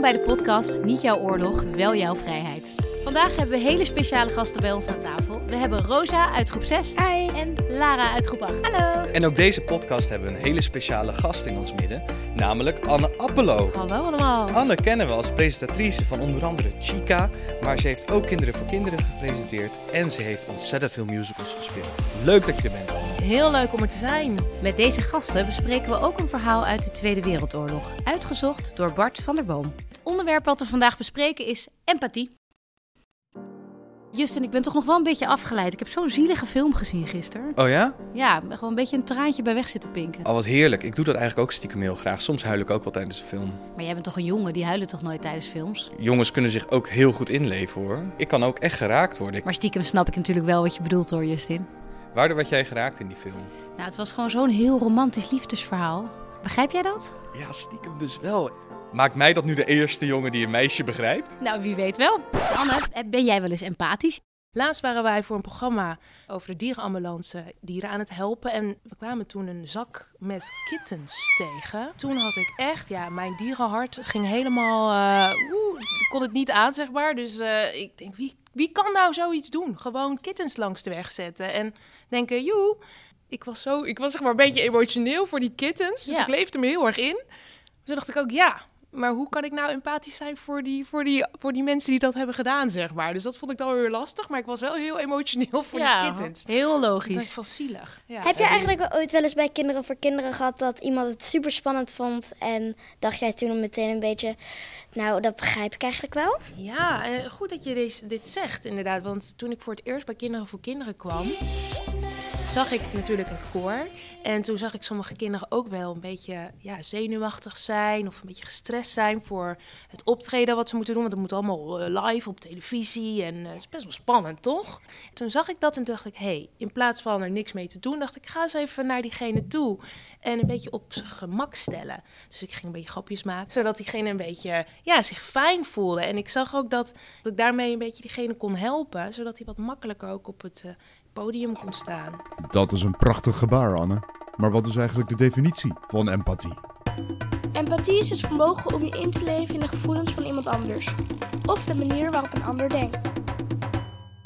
Welkom bij de podcast Niet jouw oorlog, wel jouw vrijheid. Vandaag hebben we hele speciale gasten bij ons aan tafel. We hebben Rosa uit groep 6 Hi. en Lara uit groep 8. Hallo. En ook deze podcast hebben we een hele speciale gast in ons midden, namelijk Anne Appelo. Hallo allemaal. Anne kennen we als presentatrice van onder andere Chica, maar ze heeft ook Kinderen voor Kinderen gepresenteerd en ze heeft ontzettend veel musicals gespeeld. Leuk dat je er bent, Anne. Heel leuk om er te zijn. Met deze gasten bespreken we ook een verhaal uit de Tweede Wereldoorlog, uitgezocht door Bart van der Boom. Het onderwerp wat we vandaag bespreken is empathie. Justin, ik ben toch nog wel een beetje afgeleid. Ik heb zo'n zielige film gezien gisteren. Oh ja? Ja, gewoon een beetje een traantje bij weg zitten pinken. Oh, wat heerlijk. Ik doe dat eigenlijk ook stiekem heel graag. Soms huil ik ook wel tijdens een film. Maar jij bent toch een jongen, die huilen toch nooit tijdens films? Jongens kunnen zich ook heel goed inleven hoor. Ik kan ook echt geraakt worden. Maar stiekem snap ik natuurlijk wel wat je bedoelt hoor, Justin. Waardoor werd jij geraakt in die film? Nou, het was gewoon zo'n heel romantisch liefdesverhaal. Begrijp jij dat? Ja, stiekem dus wel. Maakt mij dat nu de eerste jongen die een meisje begrijpt? Nou, wie weet wel. Anne, ben jij wel eens empathisch? Laatst waren wij voor een programma over de dierenambulance dieren aan het helpen. En we kwamen toen een zak met kittens tegen. Toen had ik echt, ja, mijn dierenhart ging helemaal... eh oeh, ik kon het niet aan, zeg maar. Dus eh, ik denk, wie, wie kan nou zoiets doen? Gewoon kittens langs de weg zetten en denken, joe... Ik was, zo, ik was zeg maar een beetje emotioneel voor die kittens. Dus Ja. ik leefde me heel erg in. Toen dacht ik ook, ja, maar hoe kan ik nou empathisch zijn voor die, voor die, voor die mensen die dat hebben gedaan, zeg maar. Dus dat vond ik dan weer lastig. Maar ik was wel heel emotioneel voor die kittens. heel Dat logisch. is wel zielig. Ja. Heb je eigenlijk ooit wel eens bij Kinderen voor Kinderen gehad dat iemand het super spannend vond en dacht jij toen meteen een beetje, nou dat begrijp ik eigenlijk wel? Ja, eh, goed dat je deze, dit zegt, inderdaad. Want toen ik voor het eerst bij Kinderen voor Kinderen kwam, zag ik natuurlijk het koor. En toen zag ik sommige kinderen ook wel een beetje ja, zenuwachtig zijn of een beetje gestrest zijn voor het optreden wat ze moeten doen. Want het moet allemaal eh, live op televisie en eh, het is best wel spannend, toch? Toen zag ik dat en dacht ik, hé, hey, in plaats van er niks mee te doen, dacht ik, ga eens even naar diegene toe en een beetje op zijn gemak stellen. Dus ik ging een beetje grapjes maken, zodat diegene een beetje ja, zich fijn voelde. En ik zag ook dat, dat ik daarmee een beetje diegene kon helpen, zodat hij wat makkelijker ook op het eh, podium kon staan. Dat is een prachtig gebaar, Anne. Maar wat is eigenlijk de definitie van empathie? Empathie is het vermogen om je in te leven in de gevoelens van iemand anders. Of de manier waarop een ander denkt.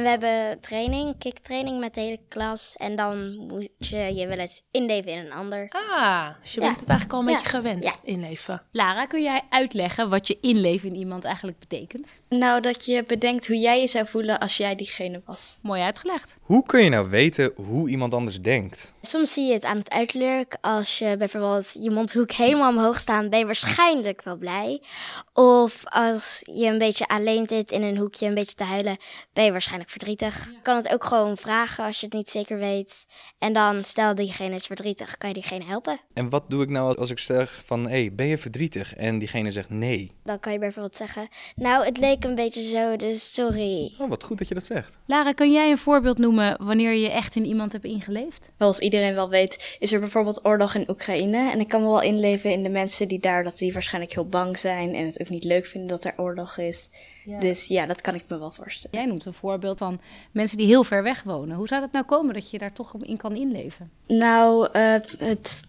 We hebben training, kicktraining met de hele klas en dan moet je je wel eens inleven in een ander. Ah, dus je Ja. bent het eigenlijk al een Ja. beetje gewend, Ja. inleven. Lara, kun jij uitleggen wat je inleven in iemand eigenlijk betekent? Nou, dat je bedenkt hoe jij je zou voelen als jij diegene was. Mooi uitgelegd. Hoe kun je nou weten hoe iemand anders denkt? Soms zie je het aan het uiterlijk. Als je bijvoorbeeld je mondhoek helemaal omhoog staat, ben je waarschijnlijk wel blij. Of als je een beetje alleen zit in een hoekje een beetje te huilen, ben je waarschijnlijk verdrietig. Je kan het ook gewoon vragen als je het niet zeker weet. En dan stel diegene is verdrietig, kan je diegene helpen. En wat doe ik nou als ik zeg van, hé, hey, ben je verdrietig? En diegene zegt nee. Dan kan je bijvoorbeeld zeggen, nou het leek een beetje zo, dus sorry. Oh, wat goed dat je dat zegt. Lara, kun jij een voorbeeld noemen wanneer je echt in iemand hebt ingeleefd? Zoals iedereen wel weet, is er bijvoorbeeld oorlog in Oekraïne. En ik kan me wel inleven in de mensen die daar, dat die waarschijnlijk heel bang zijn. En het ook niet leuk vinden dat er oorlog is. Dus ja, dat kan ik me wel voorstellen. Jij noemt een voorbeeld van mensen die heel ver weg wonen. Hoe zou dat nou komen dat je daar toch in kan inleven? Nou, eh, het,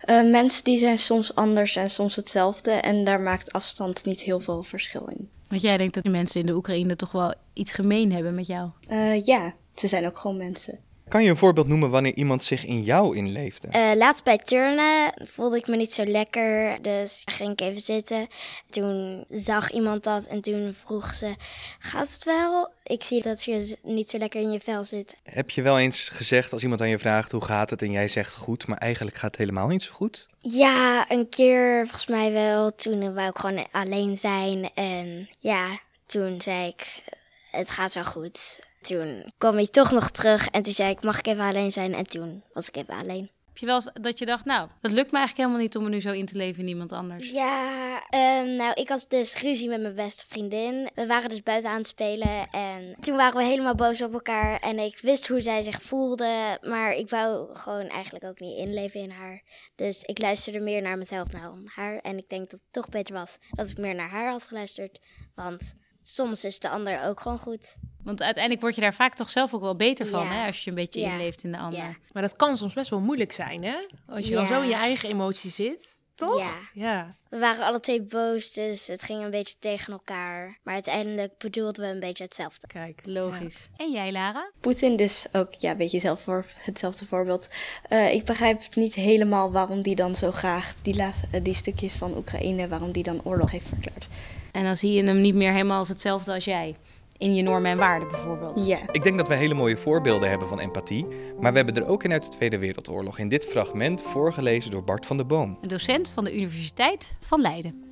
eh, mensen die zijn soms anders en soms hetzelfde. En daar maakt afstand niet heel veel verschil in. Want jij denkt dat die mensen in de Oekraïne toch wel iets gemeen hebben met jou. Eh, ja, ze zijn ook gewoon mensen. Kan je een voorbeeld noemen wanneer iemand zich in jou inleefde? Eh, laatst bij turnen voelde ik me niet zo lekker, dus ging ik even zitten. Toen zag iemand dat en toen vroeg ze, gaat het wel? Ik zie dat je niet zo lekker in je vel zit. Heb je wel eens gezegd als iemand aan je vraagt hoe gaat het en jij zegt goed, maar eigenlijk gaat het helemaal niet zo goed? Ja, een keer volgens mij wel. Toen wou ik gewoon alleen zijn en ja, toen zei ik, het gaat wel goed. Toen kwam hij toch nog terug en toen zei ik, mag ik even alleen zijn? En toen was ik even alleen. Heb je wel eens dat je dacht, nou, dat lukt me eigenlijk helemaal niet om me nu zo in te leven in iemand anders? Ja, ehm, nou, ik had dus ruzie met mijn beste vriendin. We waren dus buiten aan het spelen en toen waren we helemaal boos op elkaar. En ik wist hoe zij zich voelde, maar ik wou gewoon eigenlijk ook niet inleven in haar. Dus ik luisterde meer naar mezelf dan haar. En ik denk dat het toch beter was dat ik meer naar haar had geluisterd. Want soms is de ander ook gewoon goed. Want uiteindelijk word je daar vaak toch zelf ook wel beter van, Ja. hè? Als je een beetje Ja. inleeft in de ander. Ja. Maar dat kan soms best wel moeilijk zijn, hè? Als je dan zo in je eigen emotie zit, toch? Ja. Ja. We waren alle twee boos, dus het ging een beetje tegen elkaar. Maar uiteindelijk bedoelden we een beetje hetzelfde. Kijk. Logisch. En jij, Lara? Poetin dus ook, ja, een beetje zelf voor, hetzelfde voorbeeld. Eh, ik begrijp niet helemaal waarom die dan zo graag die, laatste, eh, die stukjes van Oekraïne, waarom die dan oorlog heeft verklaard. En dan zie je hem niet meer helemaal als hetzelfde als jij. In je normen en waarden bijvoorbeeld. Ja. Ik denk dat we hele mooie voorbeelden hebben van empathie, maar we hebben er ook in uit de Tweede Wereldoorlog. In dit fragment voorgelezen door Bart van der Boom. Een docent van de Universiteit van Leiden.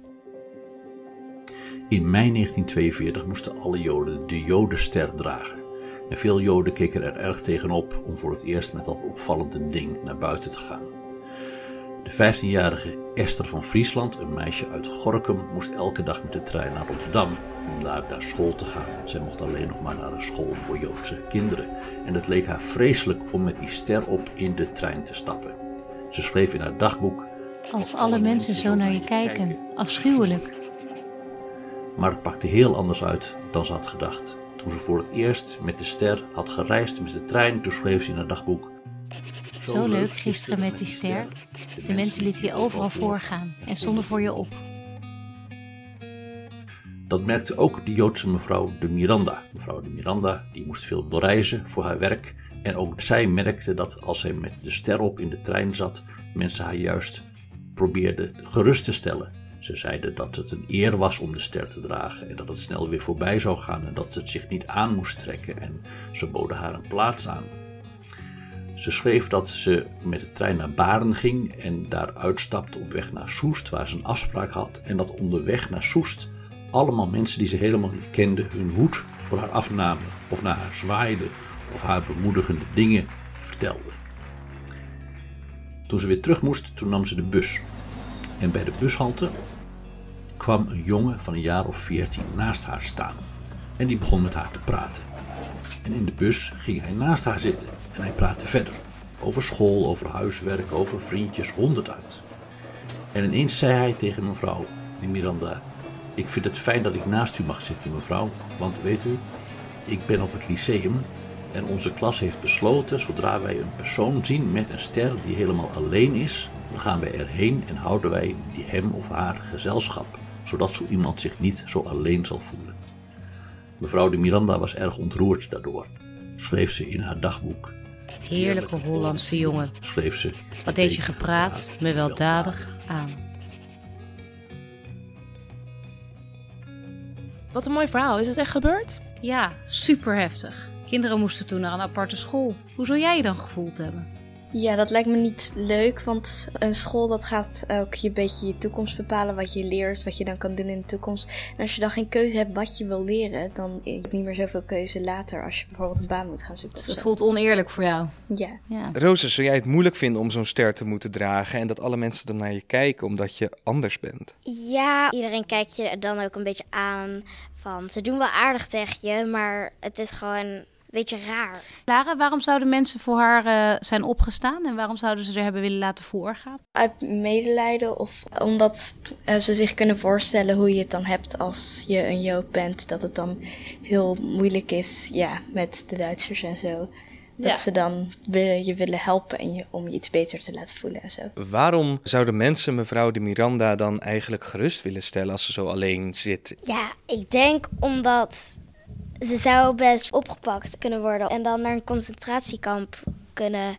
In mei 1942 moesten alle Joden de Jodenster dragen. En veel Joden keken er erg tegenop om voor het eerst met dat opvallende ding naar buiten te gaan. De 15-jarige Esther van Friesland, een meisje uit Gorkum, moest elke dag met de trein naar Rotterdam om daar naar school te gaan, want zij mocht alleen nog maar naar een school voor Joodse kinderen. En het leek haar vreselijk om met die ster op in de trein te stappen. Ze schreef in haar dagboek: Als alle mensen zo naar je kijken. Afschuwelijk. Maar het pakte heel anders uit dan ze had gedacht. Toen ze voor het eerst met de ster had gereisd met de trein, toen schreef ze in haar dagboek. Zo leuk gisteren met die ster. De mensen lieten je overal voorgaan en stonden voor je op. Dat merkte ook de Joodse mevrouw de Miranda. Mevrouw de Miranda die moest veel reizen voor haar werk. En ook zij merkte dat als zij met de ster op in de trein zat, mensen haar juist probeerden gerust te stellen. Ze zeiden dat het een eer was om de ster te dragen en dat het snel weer voorbij zou gaan en dat ze het zich niet aan moest trekken en ze boden haar een plaats aan. Ze schreef dat ze met de trein naar Baren ging en daar uitstapte op weg naar Soest, waar ze een afspraak had. En dat onderweg naar Soest allemaal mensen die ze helemaal niet kenden hun hoed voor haar afnamen, of naar haar zwaaiden, of haar bemoedigende dingen vertelden. Toen ze weer terug moest, toen nam ze de bus. En bij de bushalte kwam een jongen van een jaar of veertien naast haar staan. En die begon met haar te praten. En in de bus ging hij naast haar zitten en hij praatte verder. Over school, over huiswerk, over vriendjes, honderd uit. En ineens zei hij tegen mevrouw, die Miranda, ik vind het fijn dat ik naast u mag zitten, mevrouw, want weet u, ik ben op het lyceum en onze klas heeft besloten, zodra wij een persoon zien met een ster die helemaal alleen is, dan gaan wij erheen en houden wij die hem of haar gezelschap, zodat zo iemand zich niet zo alleen zal voelen. Mevrouw de Miranda was erg ontroerd daardoor. Schreef ze in haar dagboek. Heerlijke Hollandse jongen. Schreef ze. Wat deed je gepraat, me weldadig aan. Wat een mooi verhaal. Is het echt gebeurd? Ja, super heftig. Kinderen moesten toen naar een aparte school. Hoe zou jij je dan gevoeld hebben? Ja, dat lijkt me niet leuk, want een school dat gaat ook je een beetje je toekomst bepalen, wat je leert, wat je dan kan doen in de toekomst. En als je dan geen keuze hebt wat je wil leren, dan heb je niet meer zoveel keuze later als je bijvoorbeeld een baan moet gaan zoeken. Dus dat zo. voelt oneerlijk voor jou. Ja. Ja. Roze, zou jij het moeilijk vinden om zo'n ster te moeten dragen en dat alle mensen dan naar je kijken omdat je anders bent? Ja, iedereen kijkt je er dan ook een beetje aan van ze doen wel aardig tegen je, maar het is gewoon beetje raar. Lara, waarom zouden mensen voor haar eh, zijn opgestaan en waarom zouden ze er hebben willen laten voorgaan? Uit medelijden of omdat eh, ze zich kunnen voorstellen hoe je het dan hebt als je een Jood bent. Dat het dan heel moeilijk is, ja, met de Duitsers en zo. Dat Ja. ze dan je willen helpen en je, om je iets beter te laten voelen en zo. Waarom zouden mensen mevrouw de Miranda dan eigenlijk gerust willen stellen als ze zo alleen zit? Ja, ik denk omdat ze zou best opgepakt kunnen worden en dan naar een concentratiekamp kunnen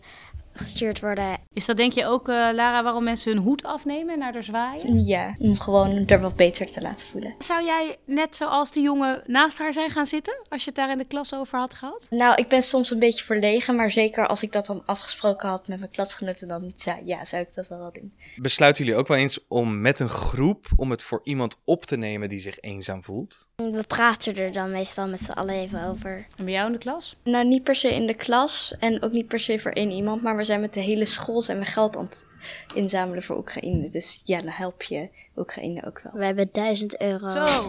gestuurd worden. Is dat denk je ook, eh, Lara, waarom mensen hun hoed afnemen en naar haar zwaaien? Ja, om gewoon er wat beter te laten voelen. Zou jij net zoals die jongen naast haar zijn gaan zitten als je het daar in de klas over had gehad? Nou, ik ben soms een beetje verlegen, maar zeker als ik dat dan afgesproken had met mijn klasgenoten, dan zou, ja, zou ik dat wel wel doen. Besluiten jullie ook wel eens om met een groep om het voor iemand op te nemen die zich eenzaam voelt? We praten er dan meestal met z'n allen even over. En bij jou in de klas? Nou, niet per se in de klas en ook niet per se voor één iemand, maar we zijn met de hele school zijn we geld aan het inzamelen voor Oekraïne. Dus ja, dan help je Oekraïne ook wel. We hebben 1000 euro. Zo.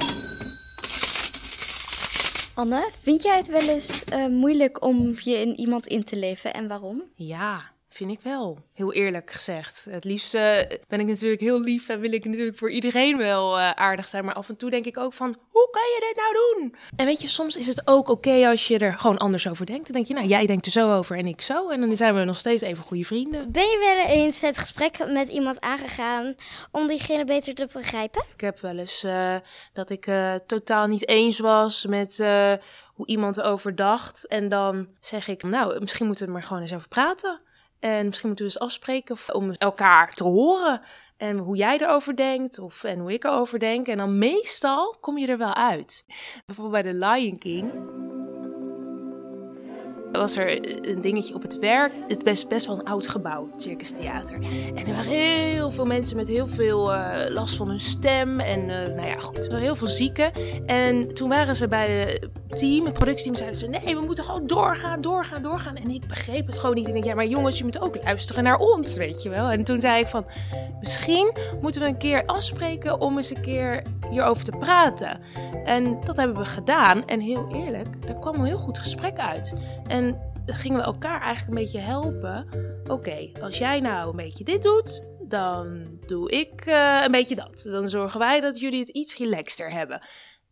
Anne, vind jij het wel eens eh, moeilijk om je in iemand in te leven en waarom? Ja, vind ik wel. Heel eerlijk gezegd. Het liefst eh, ben ik natuurlijk heel lief en wil ik natuurlijk voor iedereen wel eh, aardig zijn. Maar af en toe denk ik ook van, hoe kan je dit nou doen? En weet je, soms is het ook oké als je er gewoon anders over denkt. Dan denk je, nou, jij denkt er zo over en ik zo. En dan zijn we nog steeds even goede vrienden. Ben je wel eens het gesprek met iemand aangegaan om diegene beter te begrijpen? Ik heb wel eens uh, dat ik uh, totaal niet eens was met uh, hoe iemand erover dacht. En dan zeg ik, nou, misschien moeten we er maar gewoon eens over praten. En misschien moeten we eens afspreken om elkaar te horen. En hoe jij erover denkt, of en hoe ik erover denk. En dan meestal kom je er wel uit. Bijvoorbeeld bij The Lion King was er een dingetje op het werk. Het is best wel een oud gebouw, Circus Theater. En er waren heel veel mensen met heel veel uh, last van hun stem. En uh, nou ja, goed, er waren heel veel zieken. En toen waren ze bij het team, het productieteam, zeiden ze... nee, we moeten gewoon doorgaan, doorgaan, doorgaan. En ik begreep het gewoon niet. Ik denk, ja, maar jongens, je moet ook luisteren naar ons, weet je wel. En toen zei ik van, misschien moeten we een keer afspreken... om eens een keer hierover te praten. En dat hebben we gedaan. En heel eerlijk, er kwam een heel goed gesprek uit. En gingen we elkaar eigenlijk een beetje helpen. Oké, als jij nou een beetje dit doet, dan doe ik uh, een beetje dat. Dan zorgen wij dat jullie het iets relaxter hebben.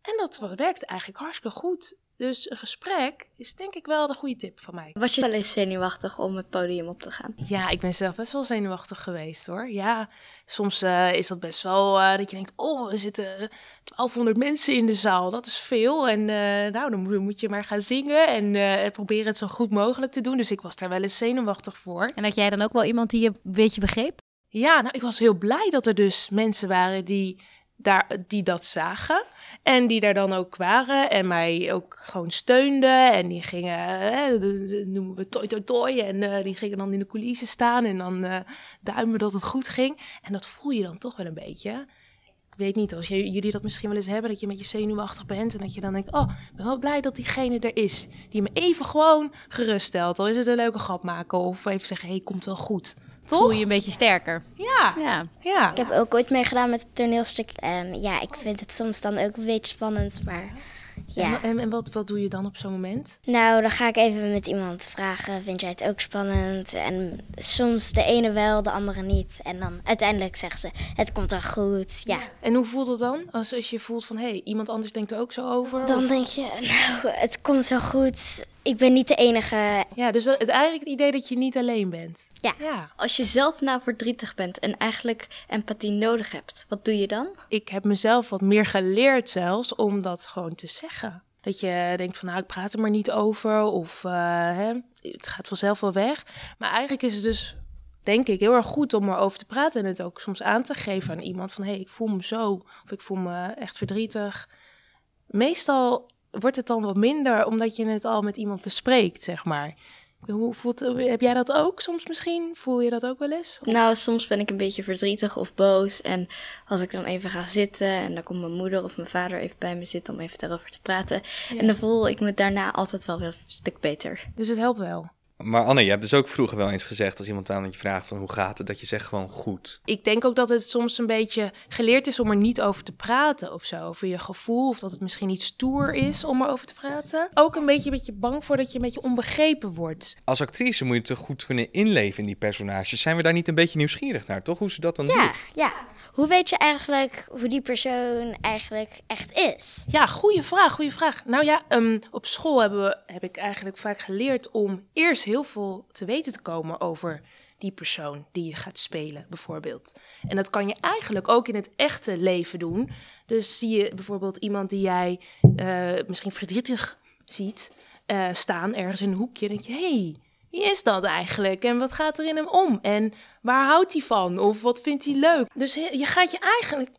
En dat werkt eigenlijk hartstikke goed. Dus een gesprek is denk ik wel de goede tip van mij. Was je wel eens zenuwachtig om het podium op te gaan? Ja, ik ben zelf best wel zenuwachtig geweest hoor. Ja, soms uh, is dat best wel uh, dat je denkt, oh, er zitten 1200 mensen in de zaal. Dat is veel. En uh, nou, dan moet je maar gaan zingen en proberen het zo goed mogelijk te doen. Dus ik was daar wel eens zenuwachtig voor. En had jij dan ook wel iemand die je een beetje begreep? Ja, nou, ik was heel blij dat er dus mensen waren die die dat zagen. En die daar dan ook waren en mij ook gewoon steunden. En die gingen, hè, noemen we toi toi. En uh, die gingen dan in de coulissen staan en dan duimen dat het goed ging. En dat voel je dan toch wel een beetje. Ik weet niet, als jullie dat misschien wel eens hebben, dat je met je zenuwachtig bent. En dat je dan denkt, oh, ik ben wel blij dat diegene er is. Die me even gewoon geruststelt. Al is het een leuke grap maken of even zeggen, hey, komt wel goed. Toch? Voel je een beetje sterker. Ja. ja. ja. Ik heb ook ooit meegedaan met het toneelstuk. En ja, ik vind het soms dan ook een beetje spannend, maar ja. En, en wat, wat doe je dan op zo'n moment? Nou, dan ga ik even met iemand vragen, vind jij het ook spannend? En soms de ene wel, de andere niet. En dan uiteindelijk zeggen ze, het komt wel goed, ja. En hoe voelt het dan? Als, als je voelt van, hé, hey, iemand anders denkt er ook zo over? Dan of? denk je, nou, het komt zo goed. Ik ben niet de enige. Ja, dus het, eigenlijk het idee dat je niet alleen bent. Ja. ja. Als je zelf nou verdrietig bent en eigenlijk empathie nodig hebt, wat doe je dan? Ik heb mezelf wat meer geleerd zelfs om dat gewoon te zeggen. Dat je denkt van, nou, ik praat er maar niet over. Of uh, hè, het gaat vanzelf wel weg. Maar eigenlijk is het dus, denk ik, heel erg goed om erover te praten. En het ook soms aan te geven aan iemand van, hé, hey, ik voel me zo. Of ik voel me echt verdrietig. Meestal wordt het dan wat minder omdat je het al met iemand bespreekt, zeg maar. Hoe voelt, heb jij dat ook soms misschien? Voel je dat ook wel eens? Nou, soms ben ik een beetje verdrietig of boos. En als ik dan even ga zitten en dan komt mijn moeder of mijn vader even bij me zitten om even daarover te praten. Ja. En dan voel ik me daarna altijd wel weer een stuk beter. Dus het helpt wel. Maar Anne, je hebt dus ook vroeger wel eens gezegd als iemand aan je vraagt van hoe gaat het, dat je zegt gewoon goed. Ik denk ook dat het soms een beetje geleerd is om er niet over te praten of zo. Over je gevoel of dat het misschien niet stoer is om erover te praten. Ook een beetje, een beetje bang voor dat je een beetje onbegrepen wordt. Als actrice moet je toch goed kunnen inleven in die personages. Zijn we daar niet een beetje nieuwsgierig naar, toch? Hoe ze dat dan ja, doet? Ja, hoe weet je eigenlijk hoe die persoon eigenlijk echt is? Ja, goede vraag, goede vraag. Nou ja, um, op school hebben we, heb ik eigenlijk vaak geleerd om eerst heel veel te weten te komen over die persoon die je gaat spelen, bijvoorbeeld. En dat kan je eigenlijk ook in het echte leven doen. Dus zie je bijvoorbeeld iemand die jij uh, misschien verdrietig ziet uh, staan ergens in een hoekje. Dan denk je, hey, wie is dat eigenlijk? En wat gaat er in hem om? En waar houdt hij van? Of wat vindt hij leuk? Dus je gaat je eigenlijk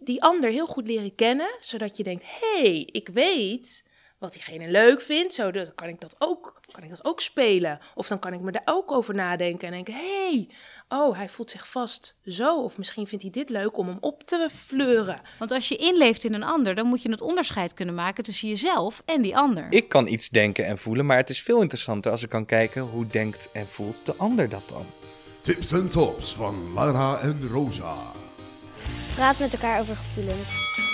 die ander heel goed leren kennen, zodat je denkt, hé, hey, ik weet wat diegene leuk vindt, zo dan kan ik dat ook, kan ik dat ook spelen. Of dan kan ik me daar ook over nadenken en denken: hé, hey, oh, hij voelt zich vast zo. Of misschien vindt hij dit leuk om hem op te fleuren. Want als je inleeft in een ander, dan moet je het onderscheid kunnen maken tussen jezelf en die ander. Ik kan iets denken en voelen, maar het is veel interessanter als ik kan kijken hoe denkt en voelt de ander dat dan. Tips en tops van Lara en Rosa. Praat met elkaar over gevoelens.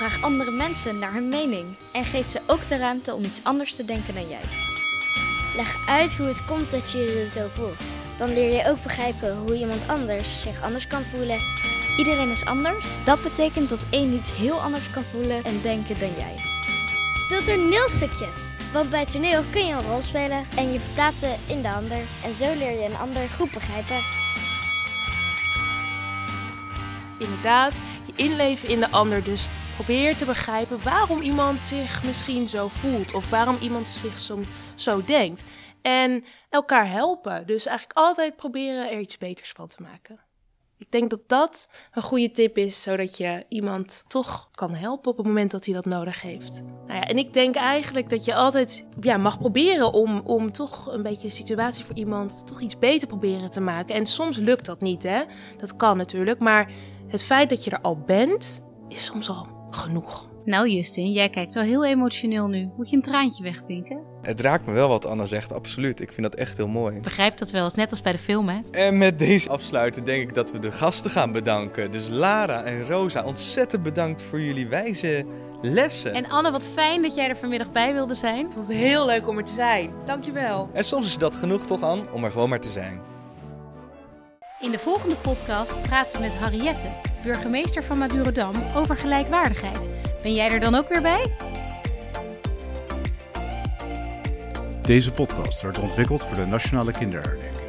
Vraag andere mensen naar hun mening en geef ze ook de ruimte om iets anders te denken dan jij. Leg uit hoe het komt dat je je zo voelt. Dan leer je ook begrijpen hoe iemand anders zich anders kan voelen. Iedereen is anders. Dat betekent dat één iets heel anders kan voelen en denken dan jij. Speel toneelstukjes. Want bij toneel kun je een rol spelen en je verplaatsen in de ander. En zo leer je een ander goed begrijpen. Inderdaad, je inleven in de ander. Dus probeer te begrijpen waarom iemand zich misschien zo voelt. Of waarom iemand zich zo, zo denkt. En elkaar helpen. Dus eigenlijk altijd proberen er iets beters van te maken. Ik denk dat dat een goede tip is, zodat je iemand toch kan helpen op het moment dat hij dat nodig heeft. Nou ja, en ik denk eigenlijk dat je altijd ja, mag proberen om, om toch een beetje de situatie voor iemand toch iets beter proberen te maken. En soms lukt dat niet, hè? Dat kan natuurlijk. Maar het feit dat je er al bent, is soms al genoeg. Nou Justin, jij kijkt wel heel emotioneel nu. Moet je een traantje wegpinken? Het raakt me wel wat Anna zegt, absoluut. Ik vind dat echt heel mooi. Ik begrijp dat wel, is net als bij de film hè? En met deze afsluiten denk ik dat we de gasten gaan bedanken. Dus Lara en Rosa, ontzettend bedankt voor jullie wijze lessen. En Anne, wat fijn dat jij er vanmiddag bij wilde zijn. Ik vond het heel leuk om er te zijn. Dankjewel. En soms is dat genoeg toch, An, om er gewoon maar te zijn. In de volgende podcast praten we met Harriette, burgemeester van Madurodam, over gelijkwaardigheid. Ben jij er dan ook weer bij? Deze podcast werd ontwikkeld voor de Nationale Kinderherdenking.